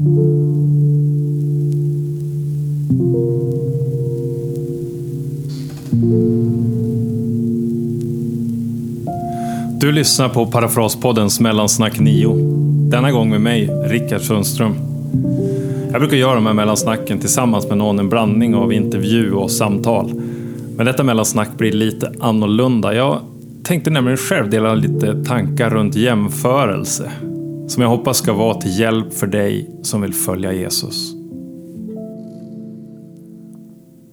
Du lyssnar på Parafraspoddens Mellansnack 9. Denna gång med mig, Rickard Sundström. Jag brukar göra de här mellansnacken tillsammans med någon, en blandning av intervju och samtal. Men detta mellansnack blir lite annorlunda. Jag tänkte nämligen själv dela lite tankar runt jämförelse. Som jag hoppas ska vara till hjälp för dig som vill följa Jesus.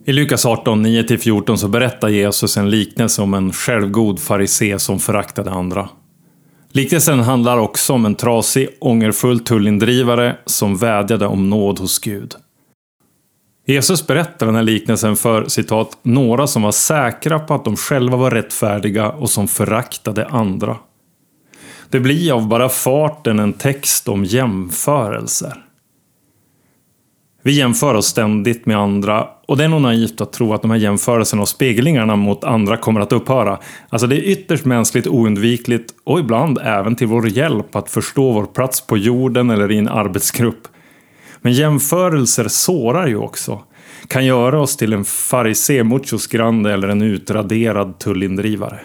I Lukas 18, 9-14 så berättar Jesus en liknelse om en självgod farisé som föraktade andra. Liknelsen handlar också om en trasig, ångerfull tullindrivare som vädjade om nåd hos Gud. Jesus berättar den här liknelsen för citat, några som var säkra på att de själva var rättfärdiga och som föraktade andra. Det blir av bara farten en text om jämförelser. Vi jämför oss ständigt med andra och det är nog naivt att tro att de här jämförelserna och speglingarna mot andra kommer att upphöra. Alltså det är ytterst mänskligt oundvikligt och ibland även till vår hjälp att förstå vår plats på jorden eller i en arbetsgrupp. Men jämförelser sårar ju också. Kan göra oss till en farisé muchos grande eller en utraderad tullindrivare.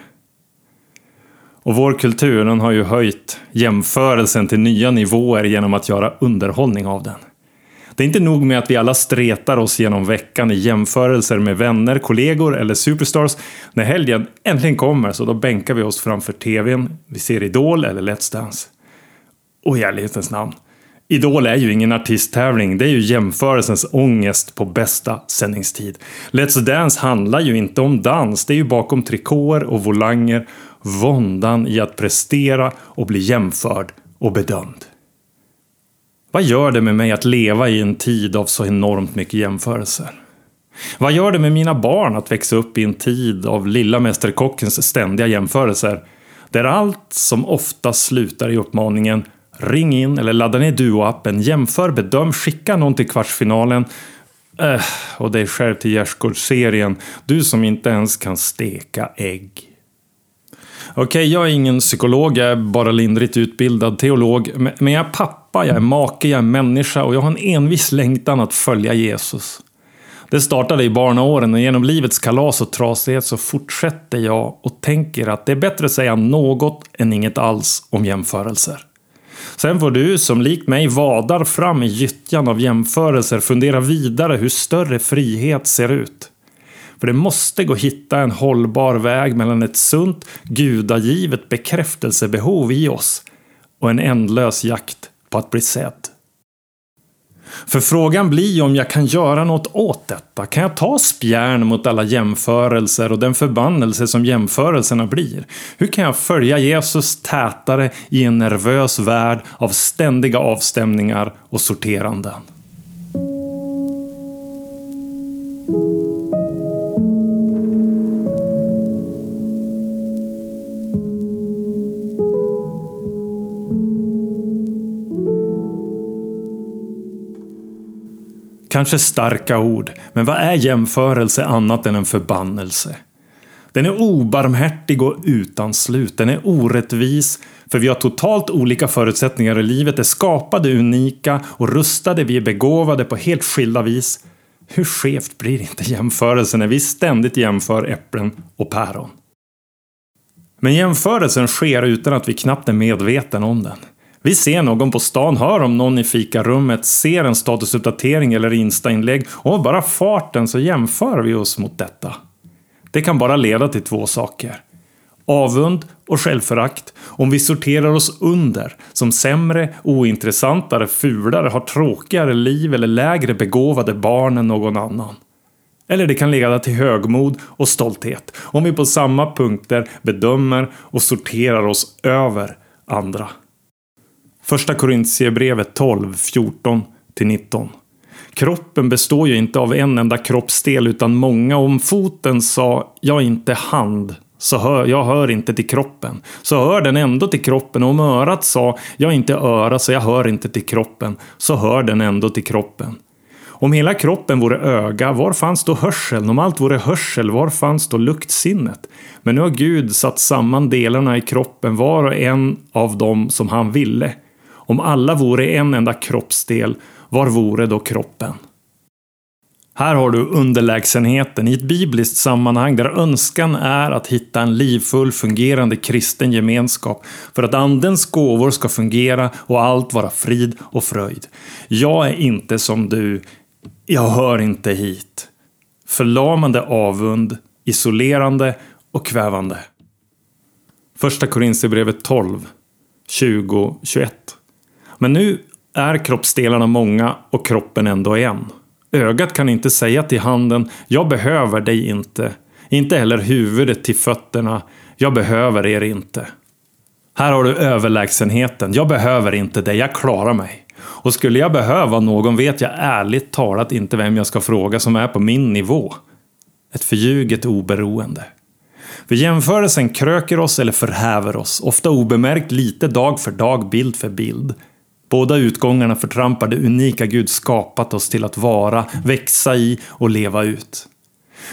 Och vår kultur den har ju höjt jämförelsen till nya nivåer genom att göra underhållning av den. Det är inte nog med att vi alla stretar oss genom veckan i jämförelser med vänner, kollegor eller superstars. När helgen äntligen kommer så då bänkar vi oss framför TVn, vi ser Idol eller Let's Dance. Och i ärlighetens namn. Idol är ju ingen artisttävling, det är ju jämförelsens ångest på bästa sändningstid. Let's Dance handlar ju inte om dans, det är ju bakom trikåer och volanger våndan i att prestera och bli jämförd och bedömd. Vad gör det med mig att leva i en tid av så enormt mycket jämförelser? Vad gör det med mina barn att växa upp i en tid av lilla Mästerkockens ständiga jämförelser? Där allt som ofta slutar i uppmaningen Ring in eller ladda ner Duo-appen, jämför, bedöm, skicka någon till kvartsfinalen. Äh, och dig själv till gärdsgårdsserien. Du som inte ens kan steka ägg. Okej, okay, jag är ingen psykolog, jag är bara lindrigt utbildad teolog. Men jag är pappa, jag är make, jag är människa och jag har en envis längtan att följa Jesus. Det startade i barnaåren och genom livets kalas och trasighet så fortsätter jag och tänker att det är bättre att säga något än inget alls om jämförelser. Sen får du som likt mig vadar fram i gyttjan av jämförelser fundera vidare hur större frihet ser ut. För det måste gå att hitta en hållbar väg mellan ett sunt, gudagivet bekräftelsebehov i oss och en ändlös jakt på att bli sedd. För frågan blir om jag kan göra något åt detta. Kan jag ta spjärn mot alla jämförelser och den förbannelse som jämförelserna blir? Hur kan jag följa Jesus tätare i en nervös värld av ständiga avstämningar och sorteranden? Kanske starka ord, men vad är jämförelse annat än en förbannelse? Den är obarmhärtig och utan slut. Den är orättvis, för vi har totalt olika förutsättningar i livet, är skapade unika och rustade, vi är begåvade på helt skilda vis. Hur skevt blir inte jämförelsen när vi ständigt jämför äpplen och päron? Men jämförelsen sker utan att vi knappt är medveten om den. Vi ser någon på stan, hör om någon i fikarummet, ser en statusuppdatering eller instainlägg och av bara farten så jämför vi oss mot detta. Det kan bara leda till två saker. Avund och självförakt om vi sorterar oss under som sämre, ointressantare, fulare, har tråkigare liv eller lägre begåvade barn än någon annan. Eller det kan leda till högmod och stolthet om vi på samma punkter bedömer och sorterar oss över andra. Första Korintierbrevet 12, 14-19. Kroppen består ju inte av en enda kroppsdel utan många. Om foten sa jag inte hand så hör, jag hör inte till kroppen. Så hör den ändå till kroppen. Och om örat sa jag inte öra så jag hör inte till kroppen. Så hör den ändå till kroppen. Om hela kroppen vore öga, var fanns då hörseln? Om allt vore hörsel, var fanns då luktsinnet? Men nu har Gud satt samman delarna i kroppen, var och en av dem som han ville. Om alla vore en enda kroppsdel, var vore då kroppen? Här har du underlägsenheten i ett bibliskt sammanhang där önskan är att hitta en livfull fungerande kristen gemenskap för att andens gåvor ska fungera och allt vara frid och fröjd. Jag är inte som du. Jag hör inte hit. Förlamande avund, isolerande och kvävande. Första Korinthierbrevet 12, 20, 21. Men nu är kroppsdelarna många och kroppen ändå en. Ögat kan inte säga till handen “Jag behöver dig inte”. Inte heller huvudet till fötterna “Jag behöver er inte”. Här har du överlägsenheten. Jag behöver inte dig, jag klarar mig. Och skulle jag behöva någon vet jag ärligt talat inte vem jag ska fråga som är på min nivå. Ett förljuget oberoende. För jämförelsen kröker oss eller förhäver oss, ofta obemärkt lite dag för dag, bild för bild. Båda utgångarna förtrampar det unika Gud skapat oss till att vara, växa i och leva ut.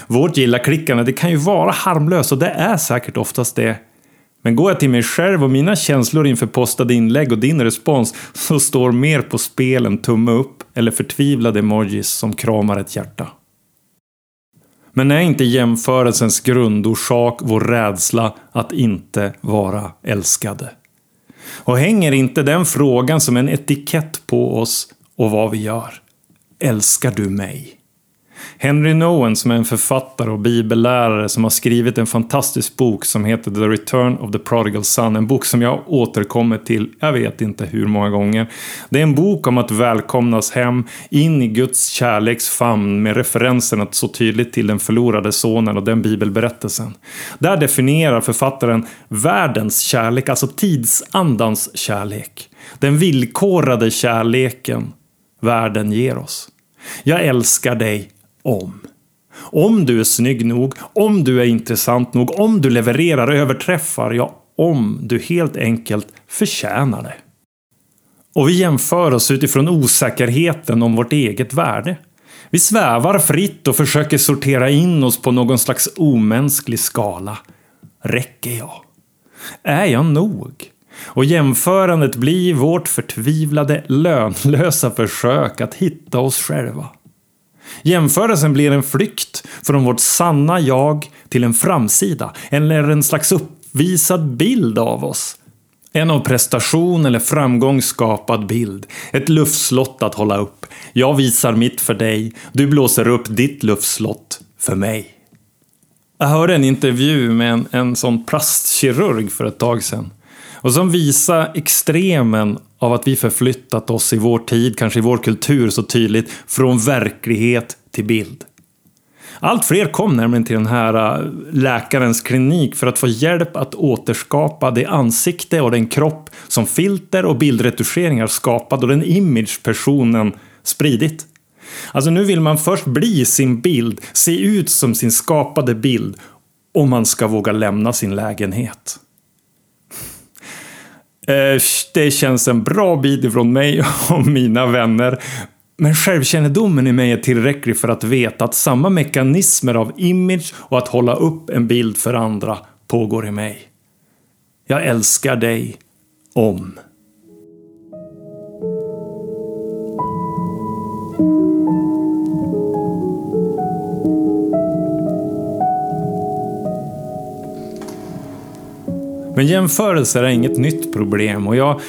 Vårt gilla-klickande det kan ju vara harmlöst och det är säkert oftast det. Men går jag till mig själv och mina känslor inför postade inlägg och din respons så står mer på spel än tumme upp eller förtvivlade emojis som kramar ett hjärta. Men är inte jämförelsens grundorsak vår rädsla att inte vara älskade? Och hänger inte den frågan som en etikett på oss och vad vi gör? Älskar du mig? Henry Nowen som är en författare och bibellärare som har skrivit en fantastisk bok som heter The Return of the Prodigal Son. En bok som jag återkommer till, jag vet inte hur många gånger. Det är en bok om att välkomnas hem in i Guds kärleks famn med referenserna så tydligt till den förlorade sonen och den bibelberättelsen. Där definierar författaren världens kärlek, alltså tidsandans kärlek. Den villkorade kärleken världen ger oss. Jag älskar dig om. Om du är snygg nog, om du är intressant nog, om du levererar, överträffar, ja, om du helt enkelt förtjänar det. Och vi jämför oss utifrån osäkerheten om vårt eget värde. Vi svävar fritt och försöker sortera in oss på någon slags omänsklig skala. Räcker jag? Är jag nog? Och jämförandet blir vårt förtvivlade, lönlösa försök att hitta oss själva. Jämförelsen blir en flykt från vårt sanna jag till en framsida, eller en slags uppvisad bild av oss. En av prestation eller framgång skapad bild. Ett luftslott att hålla upp. Jag visar mitt för dig, du blåser upp ditt luftslott för mig. Jag hörde en intervju med en, en sån plastkirurg för ett tag sedan. Och som visar extremen av att vi förflyttat oss i vår tid, kanske i vår kultur så tydligt, från verklighet till bild. Allt fler kom nämligen till den här äh, läkarens klinik för att få hjälp att återskapa det ansikte och den kropp som filter och bildretuscheringar skapat och den image personen spridit. Alltså nu vill man först bli sin bild, se ut som sin skapade bild om man ska våga lämna sin lägenhet. Eh, det känns en bra bit ifrån mig och mina vänner. Men självkännedomen i mig är tillräcklig för att veta att samma mekanismer av image och att hålla upp en bild för andra pågår i mig. Jag älskar dig om. Men jämförelser är inget nytt problem och jag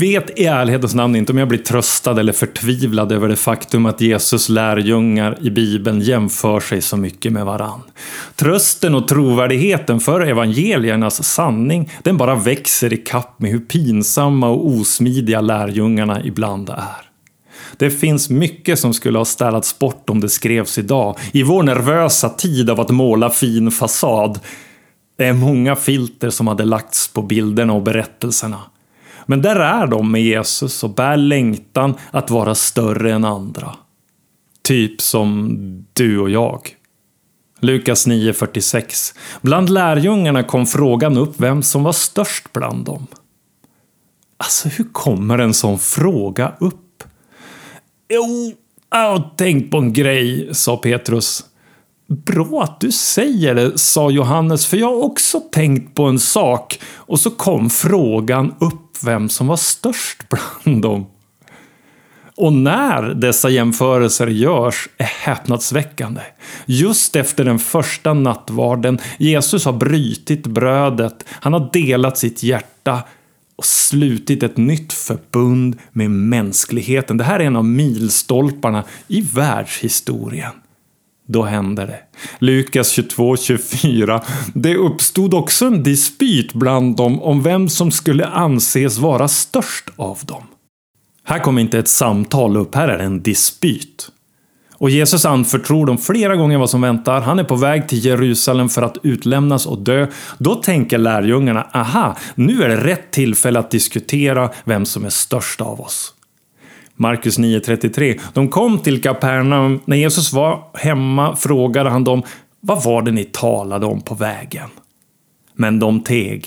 vet i ärlighetens namn inte om jag blir tröstad eller förtvivlad över det faktum att Jesus lärjungar i Bibeln jämför sig så mycket med varann. Trösten och trovärdigheten för evangeliernas sanning, den bara växer i kapp med hur pinsamma och osmidiga lärjungarna ibland är. Det finns mycket som skulle ha ställats bort om det skrevs idag. I vår nervösa tid av att måla fin fasad det är många filter som hade lagts på bilderna och berättelserna. Men där är de med Jesus och bär längtan att vara större än andra. Typ som du och jag. Lukas 9.46. Bland lärjungarna kom frågan upp vem som var störst bland dem. Alltså, hur kommer en sån fråga upp? Jo, jag har tänkt på en grej, sa Petrus. Bra att du säger det, sa Johannes, för jag har också tänkt på en sak. Och så kom frågan upp vem som var störst bland dem. Och när dessa jämförelser görs är häpnadsväckande. Just efter den första nattvarden, Jesus har brytit brödet, han har delat sitt hjärta och slutit ett nytt förbund med mänskligheten. Det här är en av milstolparna i världshistorien. Då händer det. Lukas 22-24. Det uppstod också en dispyt bland dem om vem som skulle anses vara störst av dem. Här kommer inte ett samtal upp, här är det en dispyt. Och Jesus anförtror dem flera gånger vad som väntar. Han är på väg till Jerusalem för att utlämnas och dö. Då tänker lärjungarna, aha, nu är det rätt tillfälle att diskutera vem som är störst av oss. Markus 9.33. De kom till Kapernaum. När Jesus var hemma frågade han dem, vad var det ni talade om på vägen? Men de teg.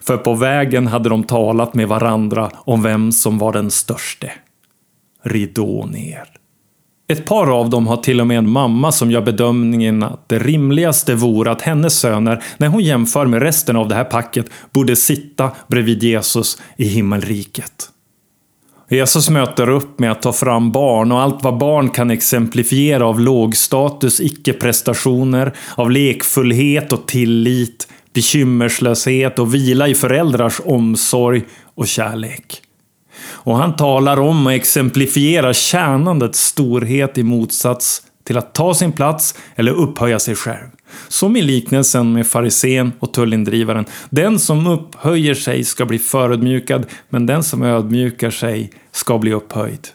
För på vägen hade de talat med varandra om vem som var den störste. Ridå ner. Ett par av dem har till och med en mamma som gör bedömningen att det rimligaste vore att hennes söner, när hon jämför med resten av det här packet, borde sitta bredvid Jesus i himmelriket. Jesus möter upp med att ta fram barn och allt vad barn kan exemplifiera av lågstatus, icke-prestationer, av lekfullhet och tillit, bekymmerslöshet och vila i föräldrars omsorg och kärlek. Och han talar om och exemplifierar tjänandets storhet i motsats till att ta sin plats eller upphöja sig själv. Som i liknelsen med farisén och tullindrivaren. Den som upphöjer sig ska bli förödmjukad, men den som ödmjukar sig ska bli upphöjd.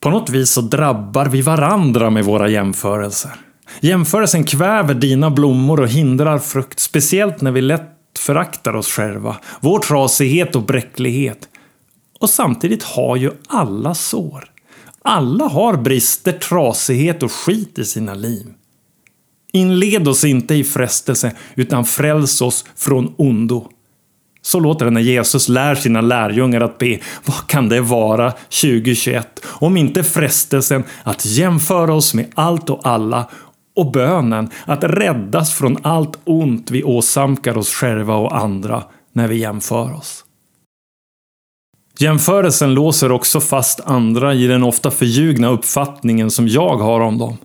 På något vis så drabbar vi varandra med våra jämförelser. Jämförelsen kväver dina blommor och hindrar frukt, speciellt när vi lätt föraktar oss själva, vår trasighet och bräcklighet. Och samtidigt har ju alla sår. Alla har brister, trasighet och skit i sina liv. Inled oss inte i frestelse, utan fräls oss från ondo. Så låter det när Jesus lär sina lärjungar att be. Vad kan det vara 2021? Om inte frestelsen att jämföra oss med allt och alla och bönen att räddas från allt ont vi åsamkar oss själva och andra när vi jämför oss. Jämförelsen låser också fast andra i den ofta förljugna uppfattningen som jag har om dem.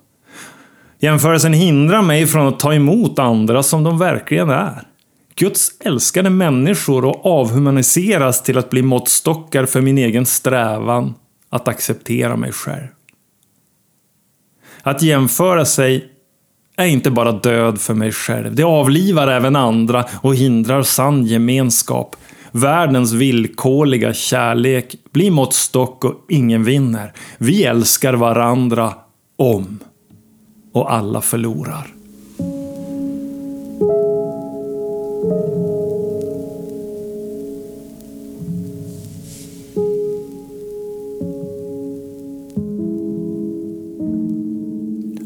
Jämförelsen hindrar mig från att ta emot andra som de verkligen är. Guds älskade människor och avhumaniseras till att bli måttstockar för min egen strävan att acceptera mig själv. Att jämföra sig är inte bara död för mig själv. Det avlivar även andra och hindrar sann gemenskap. Världens villkorliga kärlek blir måttstock och ingen vinner. Vi älskar varandra om. Och alla förlorar.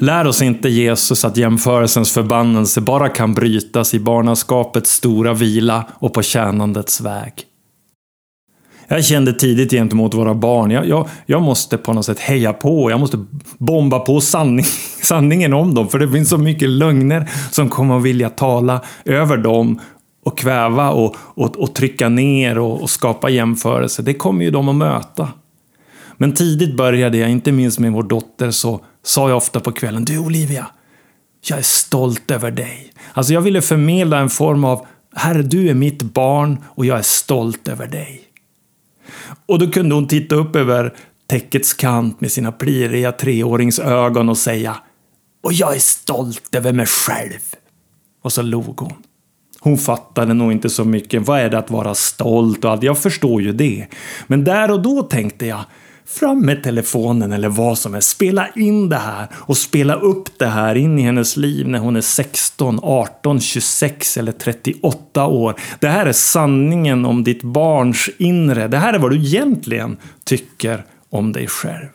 Lär oss inte Jesus att jämförelsens förbannelse bara kan brytas i barnaskapets stora vila och på tjänandets väg. Jag kände tidigt gentemot våra barn, jag, jag, jag måste på något sätt heja på, jag måste bomba på sanning, sanningen om dem, för det finns så mycket lögner som kommer att vilja tala över dem och kväva och, och, och trycka ner och, och skapa jämförelser. Det kommer ju de att möta. Men tidigt började jag, inte minst med vår dotter, så sa jag ofta på kvällen, du Olivia, jag är stolt över dig. Alltså jag ville förmedla en form av, Herre du är mitt barn och jag är stolt över dig. Och då kunde hon titta upp över täckets kant med sina pliriga treåringsögon och säga, och jag är stolt över mig själv. Och så log hon. Hon fattade nog inte så mycket. Vad är det att vara stolt och allt? Jag förstår ju det. Men där och då tänkte jag, fram med telefonen eller vad som helst. Spela in det här och spela upp det här in i hennes liv när hon är 16, 18, 26 eller 38 år. Det här är sanningen om ditt barns inre. Det här är vad du egentligen tycker om dig själv.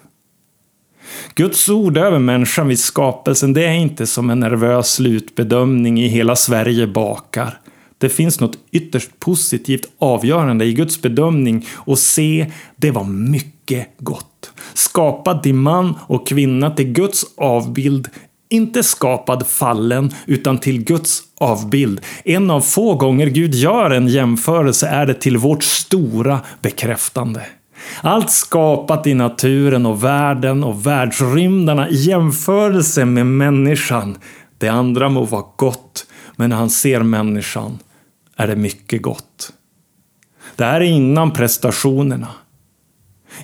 Guds ord över människan vid skapelsen, det är inte som en nervös slutbedömning i hela Sverige bakar. Det finns något ytterst positivt avgörande i Guds bedömning och se, det var mycket gott. Skapad till man och kvinna till Guds avbild Inte skapad fallen, utan till Guds avbild. En av få gånger Gud gör en jämförelse är det till vårt stora bekräftande. Allt skapat i naturen och världen och världsrymdarna i jämförelse med människan. Det andra må vara gott, men när han ser människan är det mycket gott. Det här är innan prestationerna.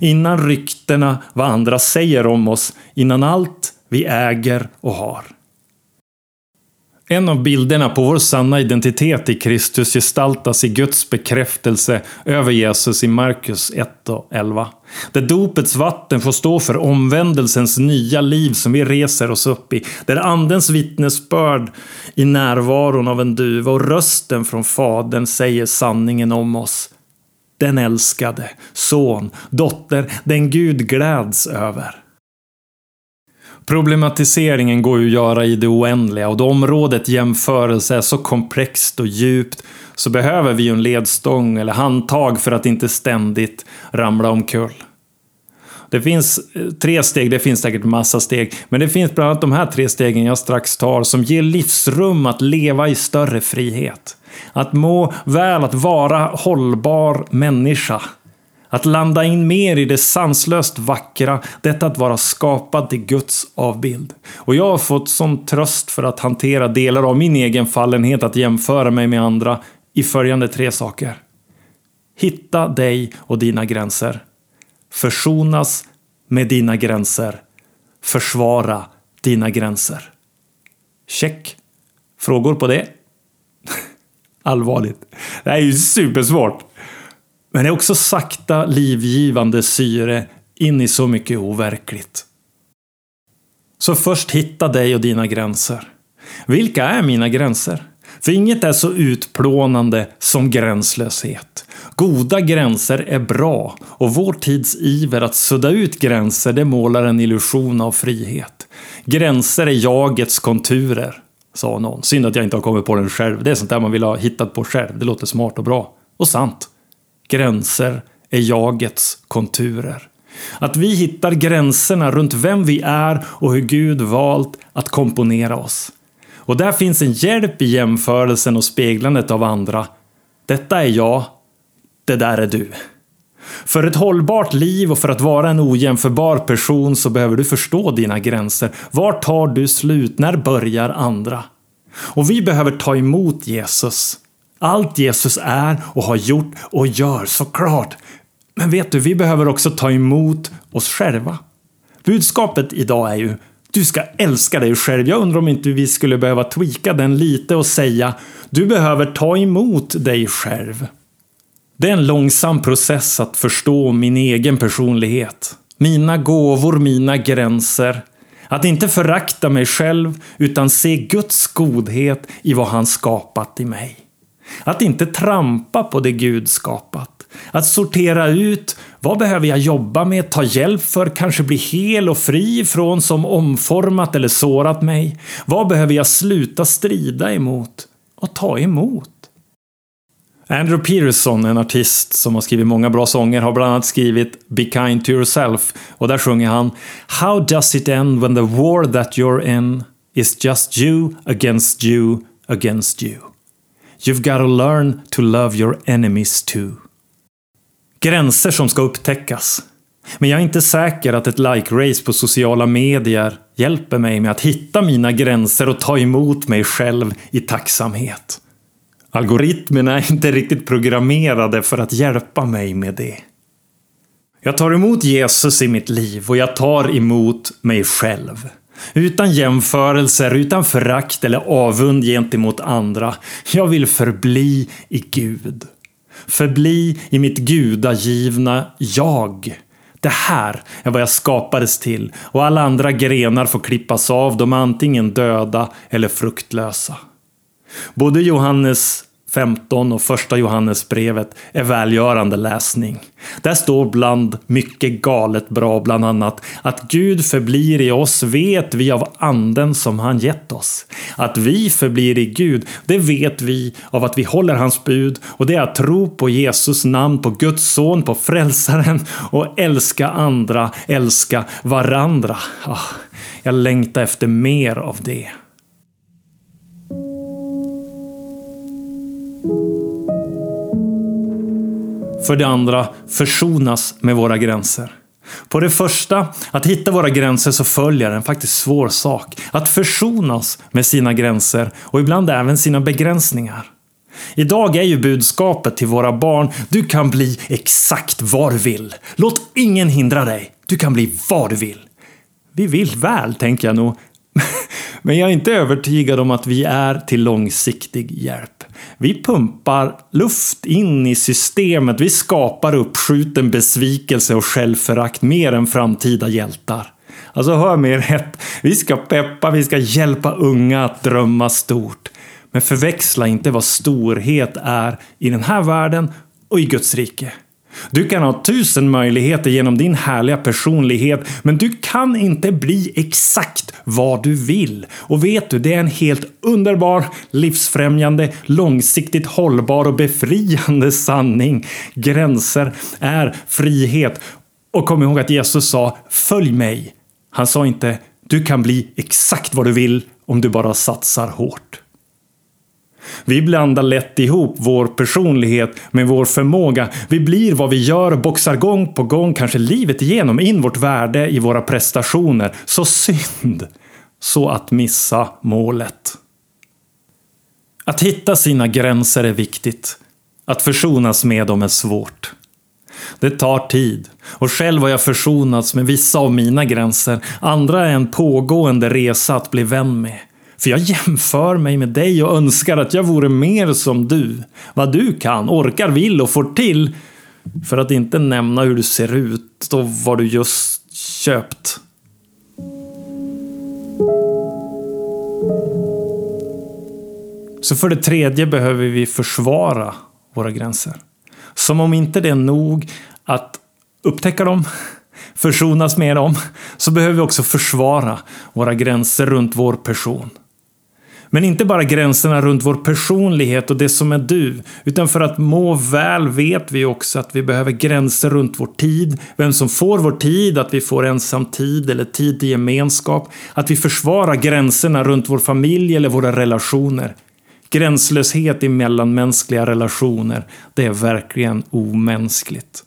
Innan ryktena vad andra säger om oss, innan allt vi äger och har. En av bilderna på vår sanna identitet i Kristus gestaltas i Guds bekräftelse över Jesus i Markus 1 och 11. Där dopets vatten får stå för omvändelsens nya liv som vi reser oss upp i. Där andens vittnesbörd i närvaron av en duva och rösten från Fadern säger sanningen om oss. Den älskade, son, dotter, den Gud gläds över. Problematiseringen går ju att göra i det oändliga och då området jämförelse är så komplext och djupt så behöver vi ju en ledstång eller handtag för att inte ständigt ramla omkull. Det finns eh, tre steg, det finns säkert massa steg, men det finns bland annat de här tre stegen jag strax tar som ger livsrum att leva i större frihet. Att må väl, att vara hållbar människa. Att landa in mer i det sanslöst vackra, detta att vara skapad till Guds avbild. Och jag har fått som tröst för att hantera delar av min egen fallenhet att jämföra mig med andra i följande tre saker. Hitta dig och dina gränser. Försonas med dina gränser. Försvara dina gränser. Check. Frågor på det? Allvarligt. Det här är ju supersvårt. Men det är också sakta livgivande syre in i så mycket overkligt. Så först hitta dig och dina gränser. Vilka är mina gränser? För inget är så utplånande som gränslöshet. Goda gränser är bra och vår tids iver att sudda ut gränser det målar en illusion av frihet. Gränser är jagets konturer, sa någon. Synd att jag inte har kommit på den själv. Det är sånt där man vill ha hittat på själv. Det låter smart och bra. Och sant. Gränser är jagets konturer. Att vi hittar gränserna runt vem vi är och hur Gud valt att komponera oss. Och där finns en hjälp i jämförelsen och speglandet av andra. Detta är jag, det där är du. För ett hållbart liv och för att vara en ojämförbar person så behöver du förstå dina gränser. Var tar du slut? När börjar andra? Och vi behöver ta emot Jesus. Allt Jesus är och har gjort och gör, såklart. Men vet du, vi behöver också ta emot oss själva. Budskapet idag är ju du ska älska dig själv. Jag undrar om inte vi skulle behöva tweaka den lite och säga du behöver ta emot dig själv. Det är en långsam process att förstå min egen personlighet. Mina gåvor, mina gränser. Att inte förakta mig själv utan se Guds godhet i vad han skapat i mig. Att inte trampa på det Gud skapat. Att sortera ut vad behöver jag jobba med, ta hjälp för, kanske bli hel och fri från som omformat eller sårat mig. Vad behöver jag sluta strida emot och ta emot? Andrew Peterson, en artist som har skrivit många bra sånger, har bland annat skrivit Be kind to yourself och där sjunger han How does it end when the war that you're in is just you against you against you? You've got to learn to love your enemies too. Gränser som ska upptäckas. Men jag är inte säker att ett like-race på sociala medier hjälper mig med att hitta mina gränser och ta emot mig själv i tacksamhet. Algoritmerna är inte riktigt programmerade för att hjälpa mig med det. Jag tar emot Jesus i mitt liv och jag tar emot mig själv. Utan jämförelser, utan förakt eller avund gentemot andra. Jag vill förbli i Gud. Förbli i mitt gudagivna jag. Det här är vad jag skapades till och alla andra grenar får klippas av, de är antingen döda eller fruktlösa. Både Johannes 15 och första Johannesbrevet är välgörande läsning. Där står bland mycket galet bra bland annat att Gud förblir i oss vet vi av anden som han gett oss. Att vi förblir i Gud, det vet vi av att vi håller hans bud och det är att tro på Jesus namn, på Guds son, på frälsaren och älska andra, älska varandra. Ah, jag längtar efter mer av det. För det andra, försonas med våra gränser. På det första, att hitta våra gränser, så följer en faktiskt svår sak. Att försonas med sina gränser och ibland även sina begränsningar. Idag är ju budskapet till våra barn, du kan bli exakt vad du vill. Låt ingen hindra dig. Du kan bli vad du vill. Vi vill väl, tänker jag nog. Men jag är inte övertygad om att vi är till långsiktig hjälp. Vi pumpar luft in i systemet. Vi skapar uppskjuten besvikelse och självförakt mer än framtida hjältar. Alltså hör mig rätt. Vi ska peppa, vi ska hjälpa unga att drömma stort. Men förväxla inte vad storhet är i den här världen och i Guds rike. Du kan ha tusen möjligheter genom din härliga personlighet, men du kan inte bli exakt vad du vill. Och vet du, det är en helt underbar, livsfrämjande, långsiktigt hållbar och befriande sanning. Gränser är frihet. Och kom ihåg att Jesus sa “Följ mig”. Han sa inte “Du kan bli exakt vad du vill om du bara satsar hårt”. Vi blandar lätt ihop vår personlighet med vår förmåga. Vi blir vad vi gör och boxar gång på gång, kanske livet igenom, in vårt värde i våra prestationer. Så synd! Så att missa målet. Att hitta sina gränser är viktigt. Att försonas med dem är svårt. Det tar tid. Och själv har jag försonats med vissa av mina gränser. Andra är en pågående resa att bli vän med. För jag jämför mig med dig och önskar att jag vore mer som du. Vad du kan, orkar, vill och får till. För att inte nämna hur du ser ut och vad du just köpt. Så för det tredje behöver vi försvara våra gränser. Som om inte det är nog att upptäcka dem, försonas med dem, så behöver vi också försvara våra gränser runt vår person. Men inte bara gränserna runt vår personlighet och det som är du. Utan för att må väl vet vi också att vi behöver gränser runt vår tid. Vem som får vår tid, att vi får ensam tid eller tid till gemenskap. Att vi försvarar gränserna runt vår familj eller våra relationer. Gränslöshet i mellanmänskliga relationer, det är verkligen omänskligt.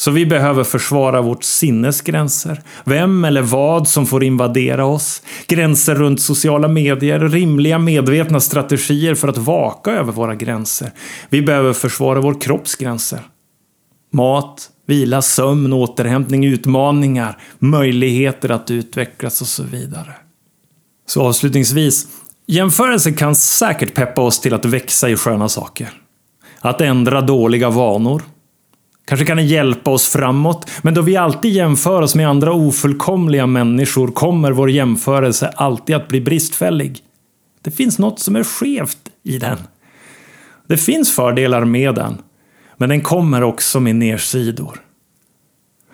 Så vi behöver försvara vårt sinnes gränser. Vem eller vad som får invadera oss. Gränser runt sociala medier. Rimliga medvetna strategier för att vaka över våra gränser. Vi behöver försvara vår kropps gränser. Mat, vila, sömn, återhämtning, utmaningar, möjligheter att utvecklas och så vidare. Så avslutningsvis. Jämförelser kan säkert peppa oss till att växa i sköna saker. Att ändra dåliga vanor Kanske kan den hjälpa oss framåt, men då vi alltid jämför oss med andra ofullkomliga människor kommer vår jämförelse alltid att bli bristfällig. Det finns något som är skevt i den. Det finns fördelar med den, men den kommer också med nersidor.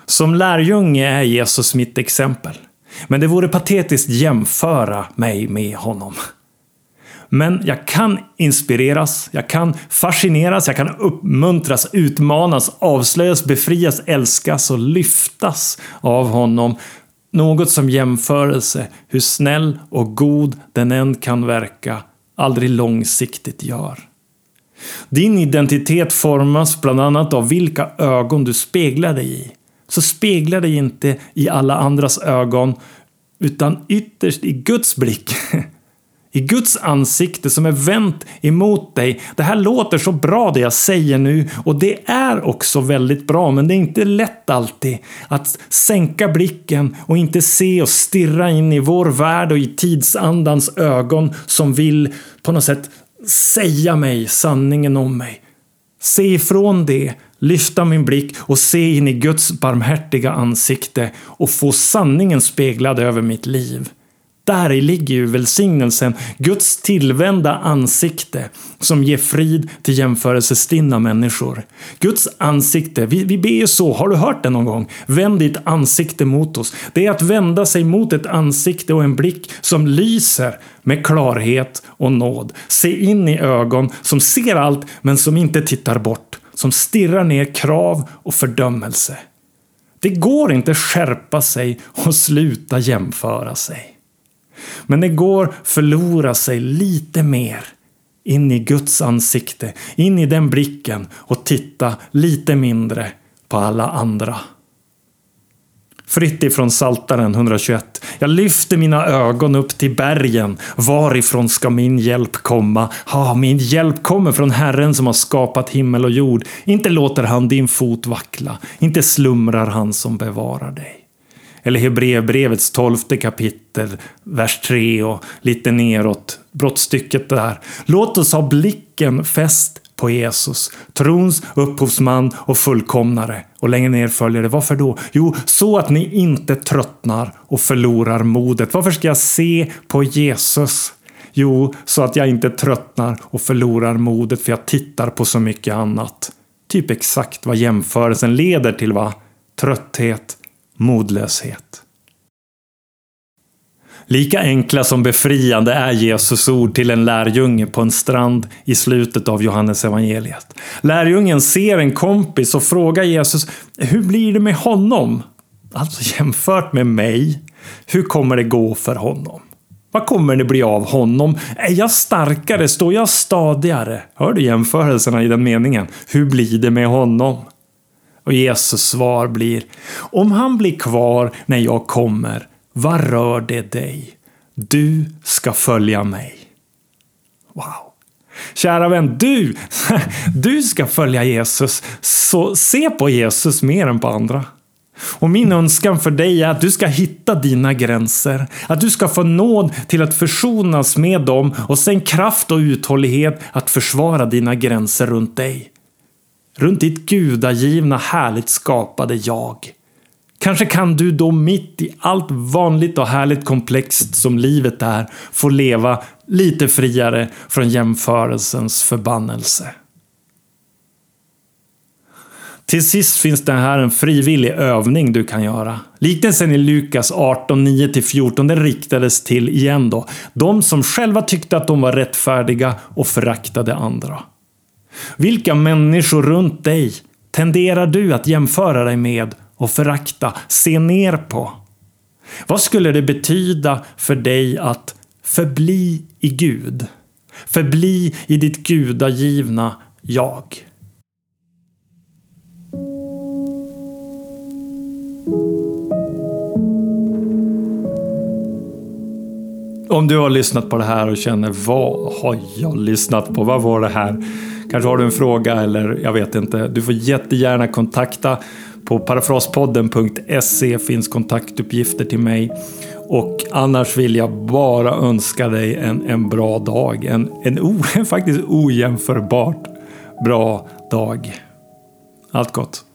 Som lärjunge är Jesus mitt exempel, men det vore patetiskt jämföra mig med honom. Men jag kan inspireras, jag kan fascineras, jag kan uppmuntras, utmanas, avslöjas, befrias, älskas och lyftas av honom. Något som jämförelse, hur snäll och god den än kan verka, aldrig långsiktigt gör. Din identitet formas bland annat av vilka ögon du speglar dig i. Så spegla dig inte i alla andras ögon, utan ytterst i Guds blick. i Guds ansikte som är vänt emot dig. Det här låter så bra det jag säger nu och det är också väldigt bra men det är inte lätt alltid att sänka blicken och inte se och stirra in i vår värld och i tidsandans ögon som vill på något sätt säga mig sanningen om mig. Se ifrån det, lyfta min blick och se in i Guds barmhärtiga ansikte och få sanningen speglad över mitt liv. Där ligger ju välsignelsen, Guds tillvända ansikte som ger frid till jämförelsestinna människor. Guds ansikte, vi, vi ber ju så, har du hört det någon gång? Vänd ditt ansikte mot oss. Det är att vända sig mot ett ansikte och en blick som lyser med klarhet och nåd. Se in i ögon som ser allt men som inte tittar bort. Som stirrar ner krav och fördömelse. Det går inte skärpa sig och sluta jämföra sig. Men det går förlora sig lite mer in i Guds ansikte, in i den blicken och titta lite mindre på alla andra. Fritt ifrån Saltaren 121. Jag lyfter mina ögon upp till bergen. Varifrån ska min hjälp komma? Ha, min hjälp kommer från Herren som har skapat himmel och jord. Inte låter han din fot vackla. Inte slumrar han som bevarar dig. Eller Hebreerbrevets tolfte kapitel, vers 3 och lite neråt, brottstycket där. Låt oss ha blicken fäst på Jesus, trons upphovsman och fullkomnare. Och längre ner följer det. Varför då? Jo, så att ni inte tröttnar och förlorar modet. Varför ska jag se på Jesus? Jo, så att jag inte tröttnar och förlorar modet för jag tittar på så mycket annat. Typ exakt vad jämförelsen leder till va? Trötthet, modlöshet. Lika enkla som befriande är Jesus ord till en lärjunge på en strand i slutet av Johannes evangeliet. Lärjungen ser en kompis och frågar Jesus, hur blir det med honom? Alltså jämfört med mig, hur kommer det gå för honom? Vad kommer det bli av honom? Är jag starkare? Står jag stadigare? Hör du jämförelserna i den meningen? Hur blir det med honom? Och Jesus svar blir, om han blir kvar när jag kommer, vad rör det dig? Du ska följa mig. Wow. Kära vän, du, du ska följa Jesus. Så se på Jesus mer än på andra. Och min önskan för dig är att du ska hitta dina gränser. Att du ska få nåd till att försonas med dem och sen kraft och uthållighet att försvara dina gränser runt dig. Runt ditt gudagivna härligt skapade jag. Kanske kan du då mitt i allt vanligt och härligt komplext som livet är få leva lite friare från jämförelsens förbannelse. Till sist finns det här en frivillig övning du kan göra. Liknelsen i Lukas 18, 9-14 den riktades till, igen då, de som själva tyckte att de var rättfärdiga och föraktade andra. Vilka människor runt dig tenderar du att jämföra dig med och förakta, se ner på? Vad skulle det betyda för dig att förbli i Gud? Förbli i ditt gudagivna jag. Om du har lyssnat på det här och känner vad har jag lyssnat på? Vad var det här? Kanske har du en fråga eller jag vet inte. Du får jättegärna kontakta. På parafraspodden.se finns kontaktuppgifter till mig. Och annars vill jag bara önska dig en, en bra dag. En, en o, faktiskt ojämförbart bra dag. Allt gott!